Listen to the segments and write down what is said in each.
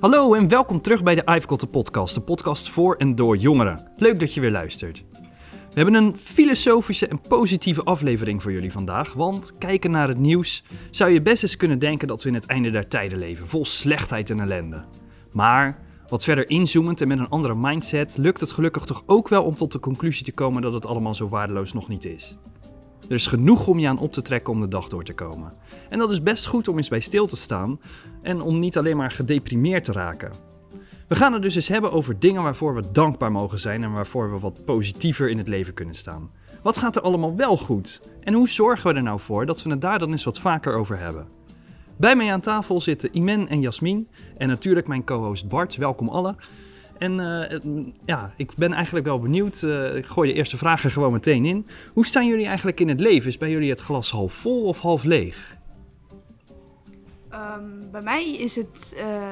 Hallo en welkom terug bij de I've Got The podcast, de podcast voor en door jongeren. Leuk dat je weer luistert. We hebben een filosofische en positieve aflevering voor jullie vandaag, want kijken naar het nieuws zou je best eens kunnen denken dat we in het einde der tijden leven, vol slechtheid en ellende. Maar wat verder inzoomend en met een andere mindset lukt het gelukkig toch ook wel om tot de conclusie te komen dat het allemaal zo waardeloos nog niet is. Er is genoeg om je aan op te trekken om de dag door te komen. En dat is best goed om eens bij stil te staan en om niet alleen maar gedeprimeerd te raken. We gaan het dus eens hebben over dingen waarvoor we dankbaar mogen zijn en waarvoor we wat positiever in het leven kunnen staan. Wat gaat er allemaal wel goed? En hoe zorgen we er nou voor dat we het daar dan eens wat vaker over hebben? Bij mij aan tafel zitten Imen en Jasmin en natuurlijk mijn co-host Bart. Welkom allen. En uh, ja, ik ben eigenlijk wel benieuwd. Uh, ik gooi de eerste vraag er gewoon meteen in. Hoe staan jullie eigenlijk in het leven? Is bij jullie het glas half vol of half leeg? Um, bij mij is het uh,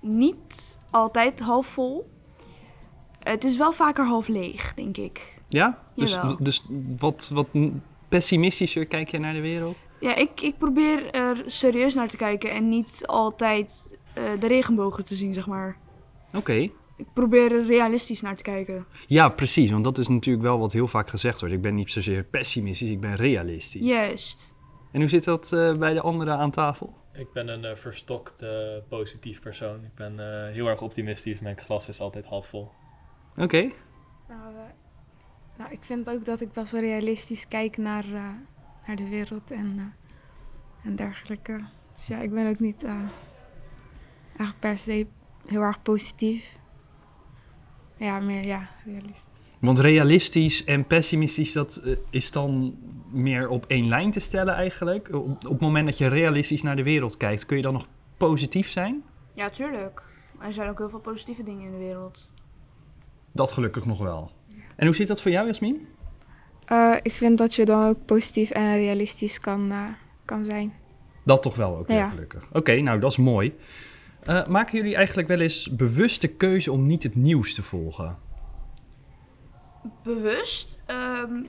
niet altijd half vol. Het is wel vaker half leeg, denk ik. Ja? Dus, dus wat, wat pessimistischer kijk je naar de wereld? Ja, ik, ik probeer er serieus naar te kijken en niet altijd de regenbogen te zien, zeg maar. Oké. Okay ik probeer er realistisch naar te kijken. Ja, precies. Want dat is natuurlijk wel wat heel vaak gezegd wordt. Ik ben niet zozeer pessimistisch, ik ben realistisch. Juist. En hoe zit dat uh, bij de anderen aan tafel? Ik ben een uh, verstokt uh, positief persoon. Ik ben heel erg optimistisch. Mijn glas is altijd half vol. Oké. Okay. Nou, nou, ik vind ook dat ik best wel realistisch kijk naar, naar de wereld en, en dergelijke. Dus ja, ik ben ook niet echt per se heel erg positief. Ja, meer ja, realistisch. Want realistisch en pessimistisch, dat uh, is dan meer op één lijn te stellen eigenlijk? Op, op, het moment dat je realistisch naar de wereld kijkt, kun je dan nog positief zijn? Ja, tuurlijk. Er zijn ook heel veel positieve dingen in de wereld. Dat gelukkig nog wel. En hoe zit dat voor jou, Jasmin? Uh, ik vind dat je dan ook positief en realistisch kan, uh, kan zijn. Dat toch wel ook, ja. gelukkig. Oké, okay, nou dat is mooi. Uh, maken jullie eigenlijk wel eens bewust de keuze om niet het nieuws te volgen? Bewust? Um,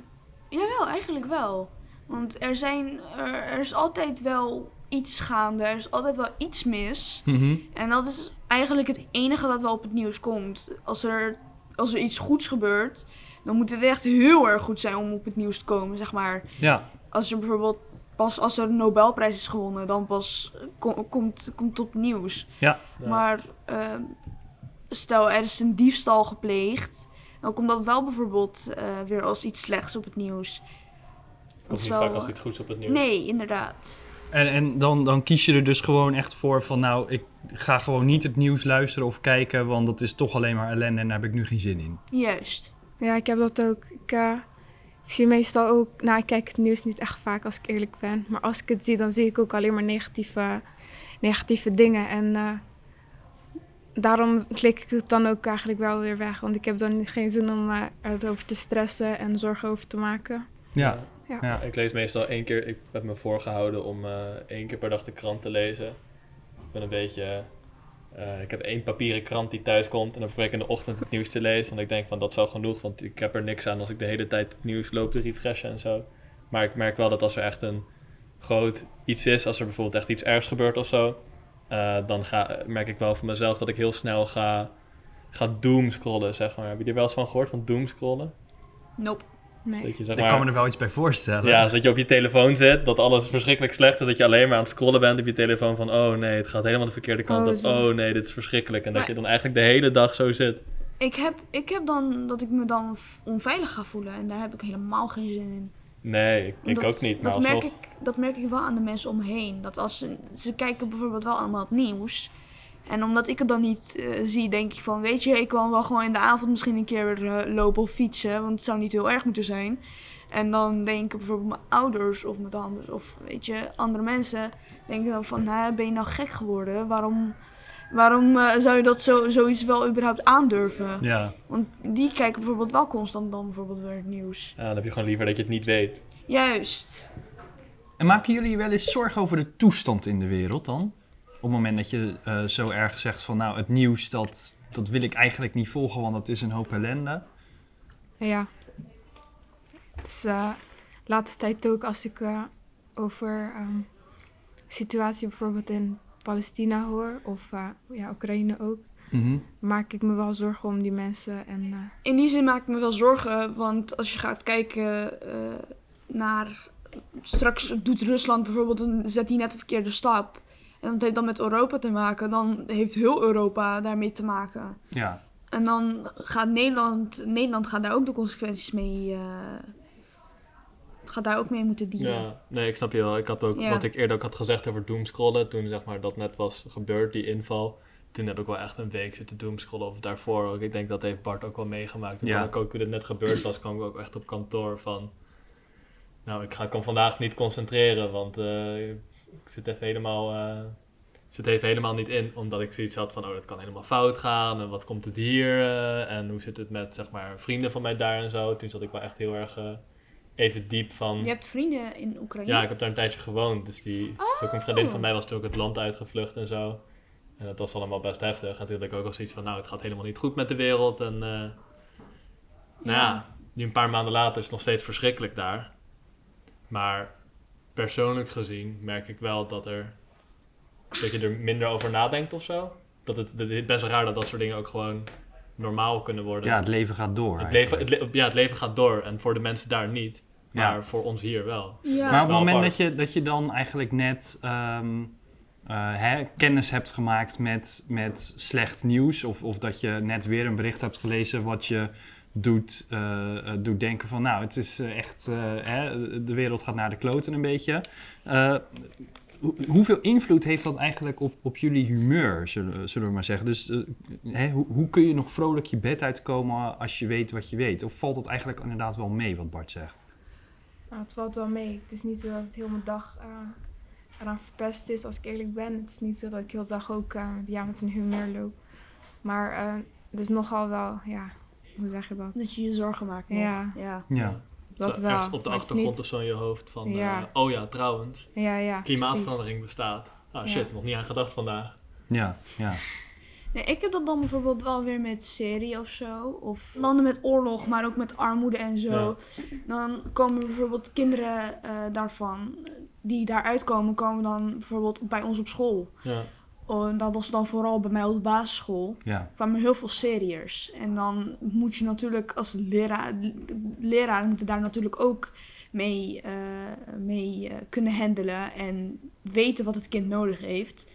jawel, eigenlijk wel. Want er, zijn, er, er, is altijd wel iets gaande, er is altijd wel iets mis. Mm -hmm. En dat is eigenlijk het enige dat wel op het nieuws komt. Als er, als er iets goeds gebeurt, dan moet het echt heel erg goed zijn om op het nieuws te komen, zeg maar. Ja. Als er bijvoorbeeld pas als er een Nobelprijs is gewonnen, dan pas komt, komt het nieuws. Ja. Maar uh, stel er is een diefstal gepleegd, dan komt dat wel bijvoorbeeld uh, weer als iets slechts op het nieuws. Komt niet wel... vaak als iets goeds op het nieuws. Nee, inderdaad. En, en dan, dan kies je er dus gewoon echt voor van nou, ik ga gewoon niet het nieuws luisteren of kijken, want dat is toch alleen maar ellende en daar heb ik nu geen zin in. Juist. Ja, ik heb dat ook. Ik, uh, ik zie meestal ook, nou ik kijk het nieuws niet echt vaak als ik eerlijk ben. Maar als ik het zie, dan zie ik ook alleen maar negatieve, negatieve dingen. En uh, daarom klik ik het dan ook eigenlijk wel weer weg. Want ik heb dan geen zin om uh, erover te stressen en zorgen over te maken. Ja. Ja. ja. Ik lees meestal één keer, ik heb me voorgehouden om uh, één keer per dag de krant te lezen. Ik ben een beetje uh, ik heb één papieren krant die thuis komt en dan probeer ik in de ochtend het nieuws te lezen. Want ik denk van dat al genoeg, want ik heb er niks aan als ik de hele tijd het nieuws loop te refreshen en zo. Maar ik merk wel dat als er echt een groot iets is, als er bijvoorbeeld echt iets ergs gebeurt of zo, uh, dan ga, merk ik wel van mezelf dat ik heel snel ga, ga doomscrollen, zeg maar. Heb je er wel eens van gehoord, van doomscrollen? Nope. Nee. Dat je, zeg maar, ik kan me er wel iets bij voorstellen. Ja, dat je op je telefoon zit, dat alles verschrikkelijk slecht is, dat je alleen maar aan het scrollen bent op je telefoon van oh nee, het gaat helemaal de verkeerde kant Oh, op. zo. Oh nee, dit is verschrikkelijk. En dat je dan eigenlijk de hele dag zo zit. Ik heb, ik heb dan dat ik me dan onveilig ga voelen en daar heb ik helemaal geen zin in. Nee, ik, ik Dat- ook niet. Maar dat merk, ik, dat merk ik wel aan de mensen om me heen. Dat als ze, ze kijken bijvoorbeeld wel allemaal het nieuws. En omdat ik het dan niet eh, zie, denk ik van, weet je, ik kan wel gewoon in de avond misschien een keer weer eh, lopen of fietsen. Want het zou niet heel erg moeten zijn. En dan denken bijvoorbeeld mijn ouders of mijn tante of weet je, andere mensen denken dan van, nou, ben je nou gek geworden? Waarom, waarom eh, zou je dat zo, zoiets wel überhaupt aandurven? Ja. Want die kijken bijvoorbeeld wel constant dan bijvoorbeeld weer het nieuws. ja, dan heb je gewoon liever dat je het niet weet. Juist. En maken jullie je wel eens zorgen over de toestand in de wereld dan? Op het moment dat je eh, zo erg zegt van nou, het nieuws, dat, dat wil ik eigenlijk niet volgen, want dat is een hoop ellende. Ja. Het is eh, laatste tijd ook als ik eh, over ehm situatie bijvoorbeeld in Palestina hoor, of eh, ja, Oekraïne ook, Mhm. maak ik me wel zorgen om die mensen. En eh, In die zin maak ik me wel zorgen, want als je gaat kijken eh, naar... Straks doet Rusland bijvoorbeeld, een, zet die net een verkeerde stap. En dat heeft dan met Europa te maken. Dan heeft heel Europa daarmee te maken. Ja. En dan gaat Nederland, Nederland gaat daar ook de consequenties mee, eh, gaat daar ook mee moeten dealen. Ja, nee, ik snap je wel. Ik had ook, Ja. wat ik eerder ook had gezegd over doomscrollen, toen zeg maar dat net was gebeurd, die inval. Toen heb ik wel echt een week zitten doomscrollen, of daarvoor ook. Ik denk dat heeft Bart ook wel meegemaakt. Toen Ja. kwam ik ook, toen het net gebeurd was, kwam ik ook echt op kantoor van... Nou, ik ga kan vandaag niet concentreren, want eh, ik zit even helemaal... eh, zit even helemaal niet in, omdat ik zoiets had van, oh, dat kan helemaal fout gaan. En wat komt het hier? eh, en hoe zit het met, zeg maar, vrienden van mij daar en zo. Toen zat ik wel echt heel erg eh, even diep van... Je hebt vrienden in Oekraïne? Ja, ik heb daar een tijdje gewoond. Dus die is ook een vriendin Oh. van mij was toen ook het land uitgevlucht en zo. En dat was allemaal best heftig. En toen had ik ook al zoiets van, nou, het gaat helemaal niet goed met de wereld. En nou ja, nu een paar maanden later is het nog steeds verschrikkelijk daar. Maar persoonlijk gezien merk ik wel dat er dat je er minder over nadenkt of zo. Dat het, het is best raar dat dat soort dingen ook gewoon normaal kunnen worden. ja, het leven gaat door. het leven, het, eigenlijk. le- ja, het leven gaat door. En voor de mensen daar niet. Ja. Maar voor ons hier wel. Ja. maar op het moment dat je, dat je dan eigenlijk net ehm, eh, hè, kennis hebt gemaakt met, met slecht nieuws, of, of dat je net weer een bericht hebt gelezen wat je doet, eh, doet denken van nou, het is eh, echt, hè, de wereld gaat naar de kloten een beetje. Hoe- hoeveel invloed heeft dat eigenlijk op, op jullie humeur, zullen, zullen we maar zeggen? Dus hè, hoe, hoe kun je nog vrolijk je bed uitkomen als je weet wat je weet? Of valt dat eigenlijk inderdaad wel mee, wat Bart zegt? nou, het valt wel mee. Het is niet zo dat het heel mijn dag eraan verpest is, als ik eerlijk ben. Het is niet zo dat ik heel de dag ook ja, met een humeur loop. Maar eh, het is nogal wel, ja, hoe zeg je dat? Dat je je zorgen maakt nog. Ja. ja. Ja. Dat Zo wel. ergens op de achtergrond niet- of zo in je hoofd van... Ja. eh, oh ja, trouwens, Ja, ja, klimaatverandering bestaat. Ah shit, nog niet aan gedacht vandaag. Ja, ja. Nee, ik heb dat dan bijvoorbeeld wel weer met serie of zo. Of landen met oorlog, maar ook met armoede en zo. Dan komen bijvoorbeeld kinderen eh, daarvan, die daaruit komen, komen dan bijvoorbeeld bij ons op school. Ja. Oh, dat was dan vooral bij mij op de basisschool. ja. kwamen heel veel seriërs. En dan moet je natuurlijk als leraar, leraar moeten daar natuurlijk ook mee, eh, mee eh, kunnen handelen en weten wat het kind nodig heeft.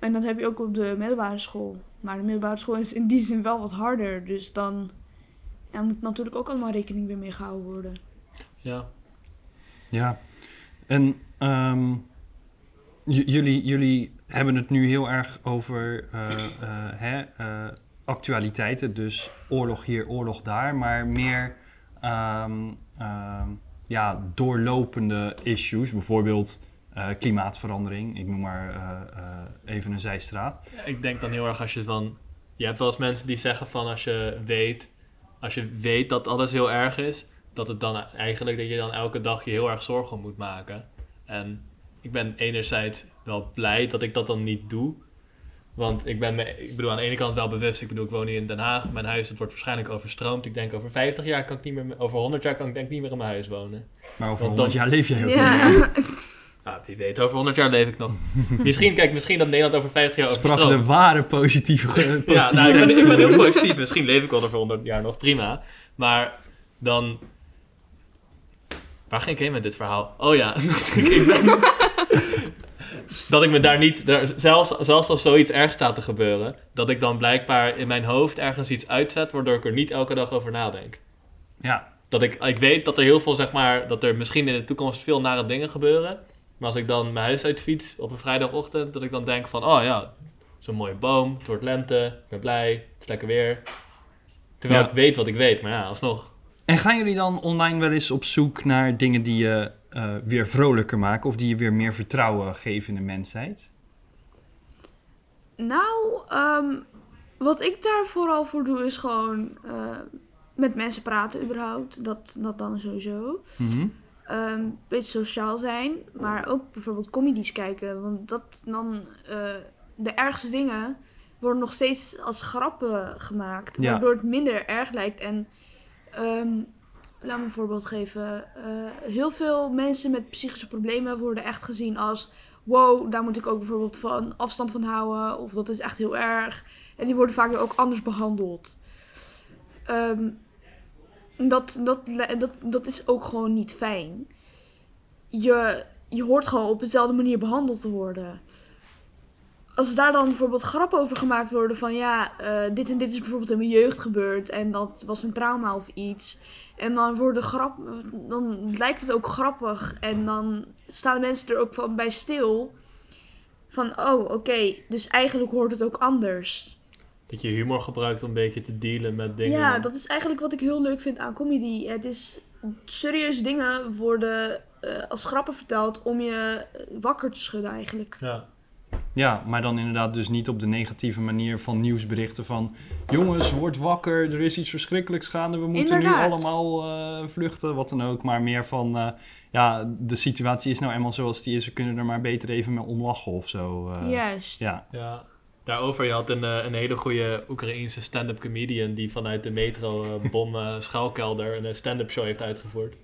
En dat heb je ook op de middelbare school. Maar de middelbare school is in die zin wel wat harder. Dus dan ja, moet natuurlijk ook allemaal rekening weer mee gehouden worden. ja. Ja, en ehm, jullie, jullie hebben het nu heel erg over eh, eh, hè, eh, actualiteiten, dus oorlog hier, oorlog daar, maar meer ehm, ehm, ja, doorlopende issues, bijvoorbeeld eh, klimaatverandering. Ik noem maar eh, eh, even een zijstraat. Ik denk dan heel erg als je van... Je hebt wel eens mensen die zeggen van als je weet... Als je weet dat alles heel erg is... Dat het dan eigenlijk dat je dan elke dag je heel erg zorgen moet maken. En ik ben enerzijds wel blij dat ik dat dan niet doe. Want ik ben me, ik bedoel aan de ene kant wel bewust. Ik bedoel, ik woon hier in Den Haag. Mijn huis het wordt waarschijnlijk overstroomd. Ik denk over 50 jaar kan ik niet meer... Over 100 jaar kan ik denk ik niet meer in mijn huis wonen. Maar over Want 100 dan- jaar leef jij ook niet. Ja. Ja, wie weet, over 100 jaar leef ik nog. misschien, kijk, misschien dat Nederland over 50 jaar Sprak overstroomt. de ware positieve, Ja, positiviteit. nou, ik, ben, ik ben heel positief. Misschien leef ik wel over 100 jaar nog prima. Maar dan. Waar ging ik heen met dit verhaal? Oh ja, dat ik, ik ben. dat ik me daar niet. Daar, zelfs, zelfs als zoiets erg staat te gebeuren. Dat ik dan blijkbaar in mijn hoofd ergens iets uitzet. Waardoor ik er niet elke dag over nadenk. Ja, Dat ik, ik weet dat er heel veel, zeg maar. Dat er misschien in de toekomst veel nare dingen gebeuren. Maar als ik dan mijn huis uitfiets op een vrijdagochtend. Dat ik dan denk van. Oh ja, zo'n mooie boom. Het wordt lente. Ik ben blij. Het is lekker weer. Terwijl Ja. ik weet wat ik weet. Maar ja, alsnog. En gaan jullie dan online wel eens op zoek naar dingen die je eh, weer vrolijker maken of die je weer meer vertrouwen geven in de mensheid? Nou, ehm, wat ik daar vooral voor doe is gewoon eh, met mensen praten überhaupt. Dat, dat dan sowieso. Een beetje sociaal zijn, maar ook bijvoorbeeld comedies kijken. Want dat dan, eh, de ergste dingen worden nog steeds als grappen gemaakt, Ja. waardoor het minder erg lijkt. En ehm, laat me een voorbeeld geven. Eh, heel veel mensen met psychische problemen worden echt gezien als wow, daar moet ik ook bijvoorbeeld van afstand van houden. Of dat is echt heel erg. En die worden vaak ook anders behandeld. Ehm, dat, dat, dat, dat is ook gewoon niet fijn. Je, je hoort gewoon op dezelfde manier behandeld te worden. Als daar dan bijvoorbeeld grappen over gemaakt worden van ja, eh, dit en dit is bijvoorbeeld in mijn jeugd gebeurd en dat was een trauma of iets. En dan worden grap, dan lijkt het ook grappig en dan staan mensen er ook van bij stil. Van oh, oké, dus eigenlijk hoort het ook anders. Dat je humor gebruikt om een beetje te dealen met dingen. Ja, dat is eigenlijk wat ik heel leuk vind aan comedy. Het is serieuze dingen worden eh, als grappen verteld om je wakker te schudden eigenlijk. Ja. Ja, maar dan inderdaad dus niet op de negatieve manier van nieuwsberichten van... Jongens, word wakker, er is iets verschrikkelijks gaande, we moeten Inderdaad. nu allemaal eh, vluchten, wat dan ook. Maar meer van, eh, ja, de situatie is nou eenmaal zoals die is, we kunnen er maar beter even mee omlachen of zo. eh. Juist. Ja, Ja, daarover, je had een, een hele goede Oekraïense stand-up comedian die vanuit de metro bom schuilkelder een stand-up show heeft uitgevoerd.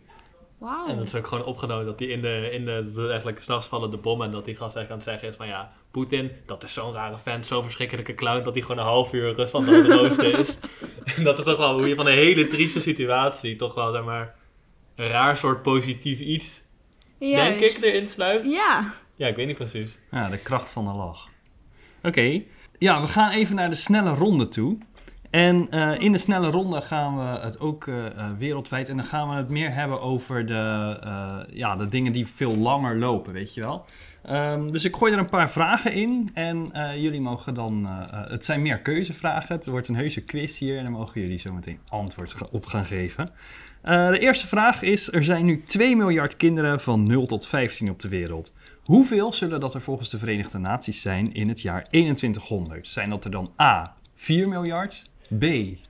Wauw. En dat is ook gewoon opgenomen dat hij in de, in de, de eigenlijk s'nachts vallen de bommen en dat die gast eigenlijk aan het zeggen is van ja, Poetin, dat is zo'n rare vent, zo'n verschrikkelijke clown dat hij gewoon een half uur Rusland aan het roosten is. en dat is toch wel hoe je van een hele trieste situatie toch wel, zeg maar, een raar soort positief iets, denk ik, erin sluit. Ja. Ja, ik weet niet precies. ja de kracht van de lach. Oké, ja, we gaan even naar de snelle ronde toe. En eh, in de snelle ronde gaan we het ook eh, eh, wereldwijd. En dan gaan we het meer hebben over de, ja, de dingen die veel langer lopen, weet je wel. Ehm, dus ik gooi er een paar vragen in. En jullie mogen dan. het zijn meer keuzevragen. Het wordt een heuse quiz hier. En dan mogen jullie zo meteen antwoord op gaan geven. De eerste vraag is: er zijn nu 2 miljard kinderen van 0 tot 15 op de wereld. Hoeveel zullen dat er volgens de Verenigde Naties zijn in het jaar 2100? Zijn dat er dan A. 4 miljard, B.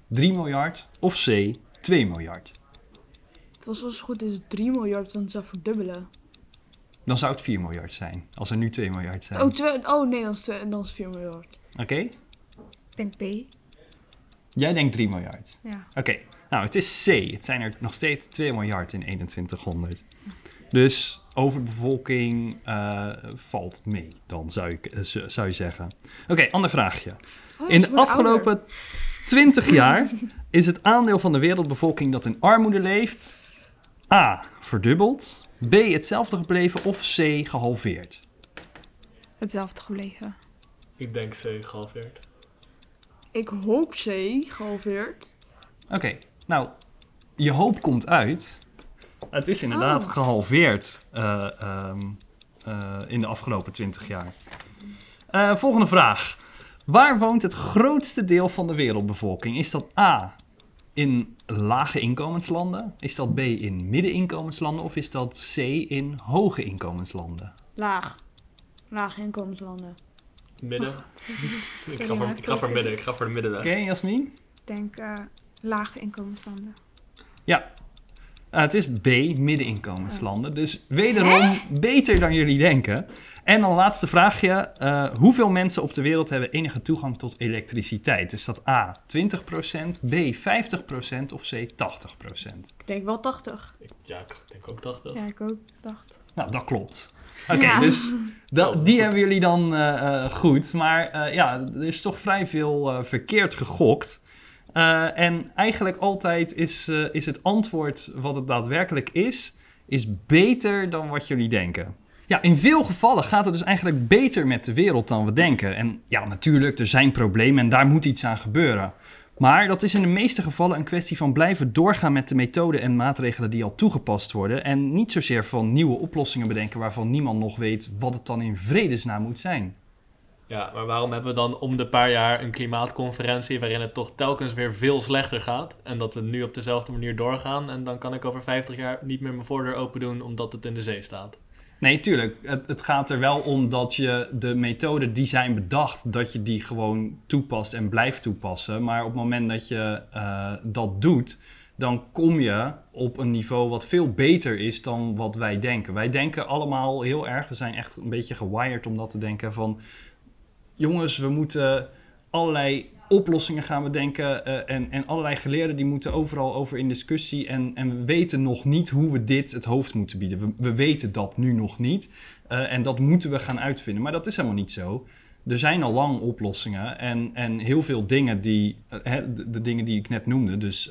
3 miljard of C. 2 miljard? Het was wel zo goed is 3 miljard, want het zou verdubbelen. Dan zou het 4 miljard zijn, als er nu 2 miljard zijn. Oh, twee, oh nee, dan is, het- dan is het 4 miljard. Oké? Ik denk B. Jij denkt 3 miljard. Ja. Oké, nou het is C. Het zijn er nog steeds 2 miljard in 2100. Dus overbevolking eh, valt mee, dan zou, ik, eh, zou je zeggen. Oké, ander vraagje. Oh, In de afgelopen 20 jaar is het aandeel van de wereldbevolking dat in armoede leeft A. verdubbeld, B. hetzelfde gebleven of C. gehalveerd. Hetzelfde gebleven. Ik denk C gehalveerd. Ik hoop C, gehalveerd. Oké, nou, je hoop komt uit. Het is inderdaad Oh. gehalveerd eh, ehm, eh, in de afgelopen 20 jaar. Eh, volgende vraag. Waar woont het grootste deel van de wereldbevolking? Is dat A in lage inkomenslanden? Is dat B in middeninkomenslanden? Of is dat C in hoge inkomenslanden? Laag. Lage inkomenslanden. Midden. ik, ga voor, ik ga voor midden. Ik ga voor de middenweg. Oké, Jasmin? Ik denk eh, lage inkomenslanden. Ja. Eh, het is B, middeninkomenslanden. Dus wederom beter dan jullie denken. En dan laatste vraagje. eh, hoeveel mensen op de wereld hebben enige toegang tot elektriciteit? Is dat A, 20%, B, 50% of C, 80%? Ik denk wel 80. Ik- ja, ik denk ook 80. Ja, ik ook dacht. Nou, dat klopt. Oké, Ja. dus da- die hebben jullie dan eh, eh, goed. Maar eh, ja, er is toch vrij veel verkeerd gegokt. Eh, en eigenlijk altijd is, eh, is het antwoord wat het daadwerkelijk is, is beter dan wat jullie denken. Ja, in veel gevallen gaat het dus eigenlijk beter met de wereld dan we denken. En ja, natuurlijk, er zijn problemen en daar moet iets aan gebeuren. Maar dat is in de meeste gevallen een kwestie van blijven doorgaan met de methoden en maatregelen die al toegepast worden. En niet zozeer van nieuwe oplossingen bedenken waarvan niemand nog weet wat het dan in vredesnaam moet zijn. Ja, maar waarom hebben we dan om de paar jaar een klimaatconferentie waarin het toch telkens weer veel slechter gaat? En dat we nu op dezelfde manier doorgaan en dan kan ik over 50 jaar niet meer mijn voordeur open doen omdat het in de zee staat. Nee, tuurlijk. Het, het gaat er wel om dat je de methoden die zijn bedacht, dat je die gewoon toepast en blijft toepassen. Maar op het moment dat je eh, dat doet, dan kom je op een niveau wat veel beter is dan wat wij denken. Wij denken allemaal heel erg, we zijn echt een beetje gewired om dat te denken van... Jongens, we moeten allerlei oplossingen gaan bedenken. eh, en, en allerlei geleerden die moeten overal over in discussie. En, en we weten nog niet hoe we dit het hoofd moeten bieden. We, we weten dat nu nog niet. Eh, en dat moeten we gaan uitvinden. Maar dat is helemaal niet zo. Er zijn al lang oplossingen. En, en heel veel dingen die, eh, de, de dingen die ik net noemde. Dus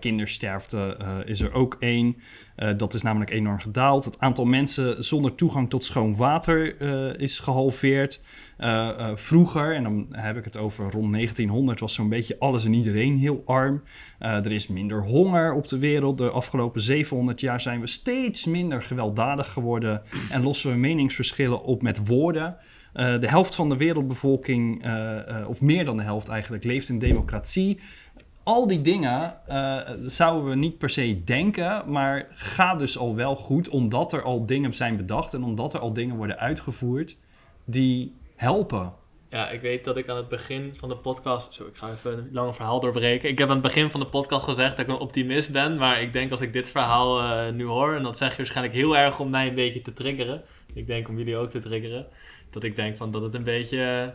kindersterfte eh, is er ook één. Eh, dat is namelijk enorm gedaald. Het aantal mensen zonder toegang tot schoon water eh, is gehalveerd. Eh, eh, vroeger, en dan heb ik het over rond 1900, was zo'n beetje alles en iedereen heel arm. Eh, er is minder honger op de wereld. De afgelopen 700 jaar zijn we steeds minder gewelddadig geworden en lossen we meningsverschillen op met woorden. Eh, de helft van de wereldbevolking, eh, eh, of meer dan de helft eigenlijk, leeft in democratie. Al die dingen eh, zouden we niet per se denken, maar gaat dus al wel goed, omdat er al dingen zijn bedacht en omdat er al dingen worden uitgevoerd die helpen. Ja, ik weet dat ik aan het begin van de podcast... Zo, ik ga even een lang verhaal doorbreken. Ik heb aan het begin van de podcast gezegd dat ik een optimist ben. Maar ik denk als ik dit verhaal eh, nu hoor... en dat zeg je waarschijnlijk heel erg om mij een beetje te triggeren. Ik denk om jullie ook te triggeren. Dat ik denk van dat het een beetje, eh,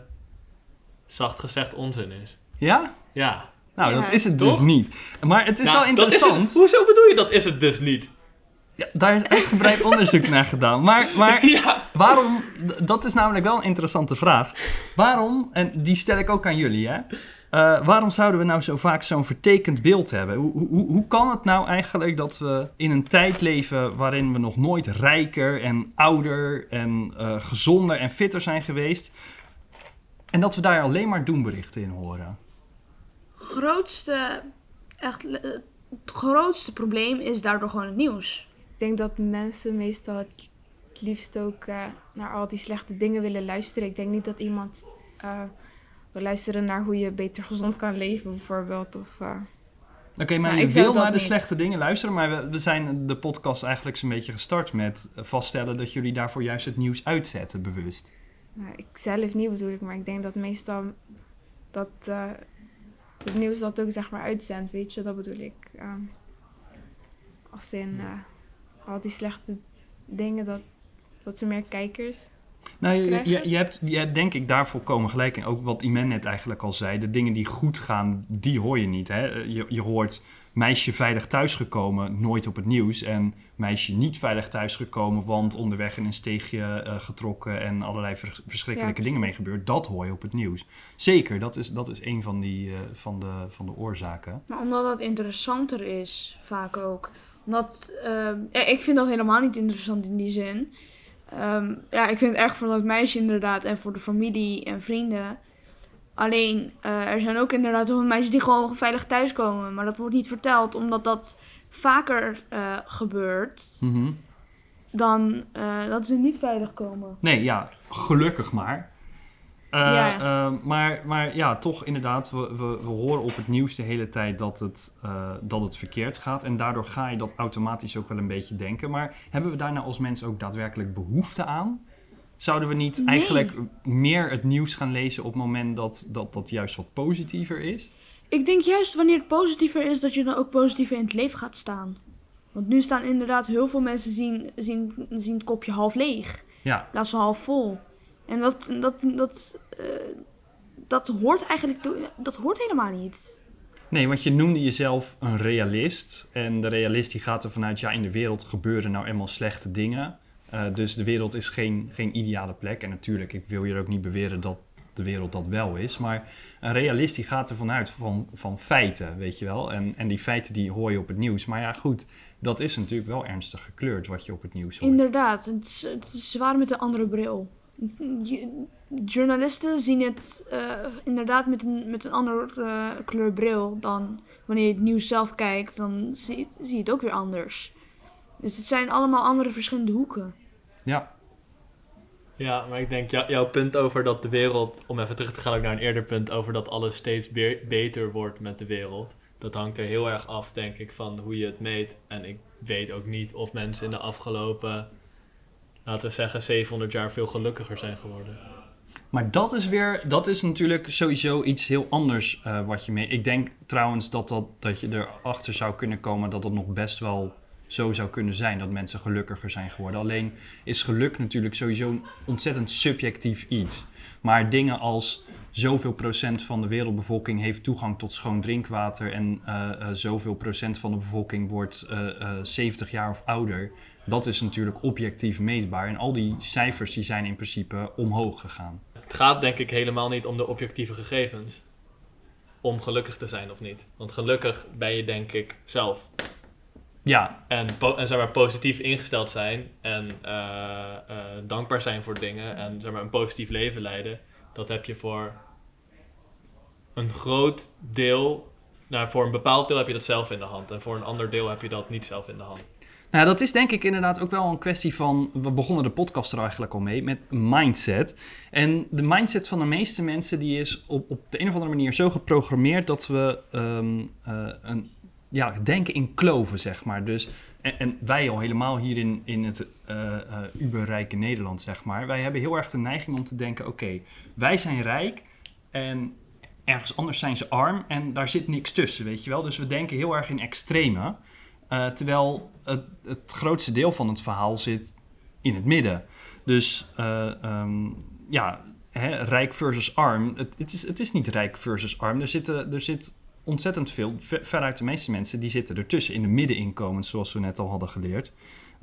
zacht gezegd, onzin is. Ja? Ja. Nou, Ja, dat is het dus toch? niet. Maar het is Nou, wel is interessant. Hoezo bedoel je dat is het dus niet? Ja, daar is uitgebreid onderzoek naar gedaan. Maar, maar Ja. waarom, dat is namelijk wel een interessante vraag. Waarom, en die stel ik ook aan jullie, hè? Eh, waarom zouden we nou zo vaak zo'n vertekend beeld hebben? Hoe, hoe, hoe kan het nou eigenlijk dat we in een tijd leven waarin we nog nooit rijker en ouder en eh, gezonder en fitter zijn geweest? En dat we daar alleen maar doemberichten in horen? Grootste, echt, eh, het grootste probleem is daardoor gewoon het nieuws. Ik denk dat mensen meestal het liefst ook eh, naar al die slechte dingen willen luisteren. Ik denk niet dat iemand eh, wil luisteren naar hoe je beter gezond kan leven, bijvoorbeeld. Of, eh, Oké, maar Nou, je ik zou wil naar de niet. slechte dingen luisteren, maar we, we zijn de podcast eigenlijk zo'n beetje gestart met vaststellen dat jullie daarvoor juist het nieuws uitzetten, bewust. nou, ik zelf niet bedoel ik, maar ik denk dat meestal dat eh, het nieuws dat ook zeg maar uitzendt, weet je, dat bedoel ik. Ehm, als in eh, al die slechte dingen, dat, dat ze meer kijkers Nou, je, je, je, hebt, je hebt denk ik daar volkomen gelijk in. Ook wat Iman net eigenlijk al zei. De dingen die goed gaan, die hoor je niet. Hè? Je, je hoort meisje veilig thuisgekomen, nooit op het nieuws. En meisje niet veilig thuisgekomen, want onderweg in een steegje eh, getrokken en allerlei vers- verschrikkelijke Ja, dingen mee gebeurd. Dat hoor je op het nieuws. Zeker, dat is, dat is een van, die, eh, van, de, van de oorzaken. Maar omdat dat interessanter is, vaak ook. Omdat, ehm, ik vind dat helemaal niet interessant in die zin. Ehm, ja, ik vind het erg voor dat meisje inderdaad en voor de familie en vrienden. Alleen, eh, er zijn ook inderdaad heel veel meisjes die gewoon veilig thuiskomen. Maar dat wordt niet verteld, omdat dat vaker eh, gebeurt Mhm. dan eh, dat ze niet veilig komen. Nee, ja, gelukkig maar. Ja. maar, maar ja, toch inderdaad, we, we, we horen op het nieuws de hele tijd dat het, dat het verkeerd gaat. En daardoor ga je dat automatisch ook wel een beetje denken. Maar hebben we daar nou als mensen ook daadwerkelijk behoefte aan? Zouden we niet Nee. eigenlijk meer het nieuws gaan lezen op het moment dat, dat dat juist wat positiever is? Ik denk juist wanneer het positiever is, dat je dan ook positiever in het leven gaat staan. Want nu staan inderdaad heel veel mensen zien, zien, zien het kopje half leeg. Ja, In plaats van half vol. En dat, dat, dat, eh, dat hoort eigenlijk dat hoort helemaal niet. Nee, want je noemde jezelf een realist. En de realist die gaat er vanuit, ja, in de wereld gebeuren nou eenmaal slechte dingen. Eh, dus de wereld is geen, geen ideale plek. En natuurlijk, ik wil hier ook niet beweren dat de wereld dat wel is. Maar een realist die gaat er vanuit van, van feiten, weet je wel. En, en die feiten die hoor je op het nieuws. Maar ja, goed, dat is natuurlijk wel ernstig gekleurd wat je op het nieuws hoort. Inderdaad, het is, zwaar met een andere bril. Journalisten zien het eh, inderdaad met een, met een andere eh, kleur bril dan wanneer je het nieuws zelf kijkt, dan zie, zie je het ook weer anders. Dus het zijn allemaal andere verschillende hoeken. Ja, Ja, maar ik denk jou- jouw punt over dat de wereld, om even terug te gaan ook naar een eerder punt, over dat alles steeds be- beter wordt met de wereld. Dat hangt er heel erg af, denk ik, van hoe je het meet. En ik weet ook niet of mensen in de afgelopen, laten we zeggen, 700 jaar veel gelukkiger zijn geworden. Maar dat is weer, dat is natuurlijk sowieso iets heel anders eh, wat je mee. Ik denk trouwens dat, dat, dat je erachter zou kunnen komen dat het nog best wel zo zou kunnen zijn. Dat mensen gelukkiger zijn geworden. Alleen is geluk natuurlijk sowieso een ontzettend subjectief iets. Maar dingen als zoveel procent van de wereldbevolking heeft toegang tot schoon drinkwater en eh, eh, zoveel procent van de bevolking wordt eh, eh, 70 jaar of ouder. Dat is natuurlijk objectief meetbaar en al die cijfers die zijn in principe omhoog gegaan. Het gaat denk ik helemaal niet om de objectieve gegevens. Om gelukkig te zijn of niet. Want gelukkig ben je denk ik zelf. Ja, En, zeg maar, positief ingesteld zijn en eh, eh, dankbaar zijn voor dingen en zeg maar, een positief leven leiden, dat heb je voor een groot deel, nou, voor een bepaald deel heb je dat zelf in de hand en voor een ander deel heb je dat niet zelf in de hand. Nou, dat is denk ik inderdaad ook wel een kwestie van. We begonnen de podcast er eigenlijk al mee met mindset. En de mindset van de meeste mensen die is op, op de een of andere manier zo geprogrammeerd dat we ehm, eh, een, ja, denken in kloven, zeg maar. Dus, en, wij al helemaal hier in, in het eh, eh, uberrijke Nederland, zeg maar. Wij hebben heel erg de neiging om te denken: oké, wij zijn rijk en ergens anders zijn ze arm en daar zit niks tussen, weet je wel. Dus we denken heel erg in extreme. Eh, terwijl het, het grootste deel van het verhaal zit in het midden. Dus eh, ehm, ja, hè, rijk versus arm. Het, het, is, het is niet rijk versus arm. Er, zitten, er zit ontzettend veel, ver- veruit de meeste mensen, die zitten ertussen in de middeninkomens, zoals we net al hadden geleerd.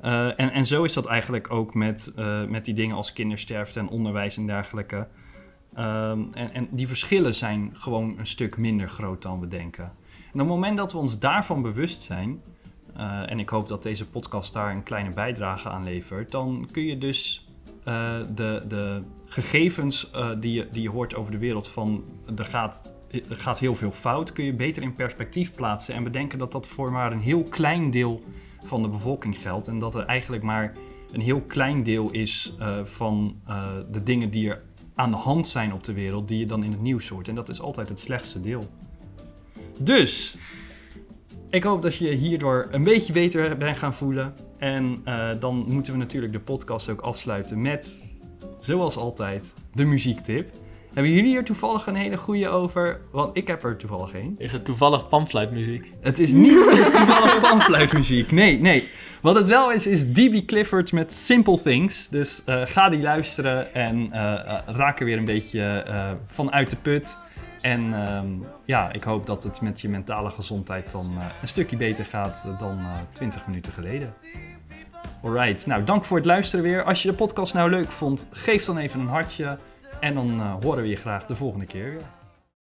Eh, en, en zo is dat eigenlijk ook met, eh, met die dingen als kindersterfte en onderwijs en dergelijke. Ehm, en, en die verschillen zijn gewoon een stuk minder groot dan we denken. En op het moment dat we ons daarvan bewust zijn, eh, en ik hoop dat deze podcast daar een kleine bijdrage aan levert, dan kun je dus de, de gegevens die, je, die je hoort over de wereld van er gaat, er gaat heel veel fout, kun je beter in perspectief plaatsen en bedenken dat dat voor maar een heel klein deel van de bevolking geldt. En dat er eigenlijk maar een heel klein deel is eh, van eh, de dingen die er aan de hand zijn op de wereld, die je dan in het nieuws hoort. En dat is altijd het slechtste deel. Dus, ik hoop dat je hierdoor een beetje beter bent gaan voelen. En eh, dan moeten we natuurlijk de podcast ook afsluiten met, zoals altijd, de muziektip. Hebben jullie hier toevallig een hele goede over? Want ik heb er toevallig een. Is het toevallig panfluitmuziek? Het is niet toevallig panfluitmuziek. Nee, nee. Wat het wel is, is D.B. Clifford met Simple Things. Dus eh, ga die luisteren en eh, eh, raak er weer een beetje eh, van uit de put. En ehm, ja, ik hoop dat het met je mentale gezondheid dan een stukje beter gaat dan eh 20 minuten geleden. Alright, nou dank voor het luisteren weer. Als je de podcast nou leuk vond, geef dan even een hartje. En dan eh, horen we je graag de volgende keer weer.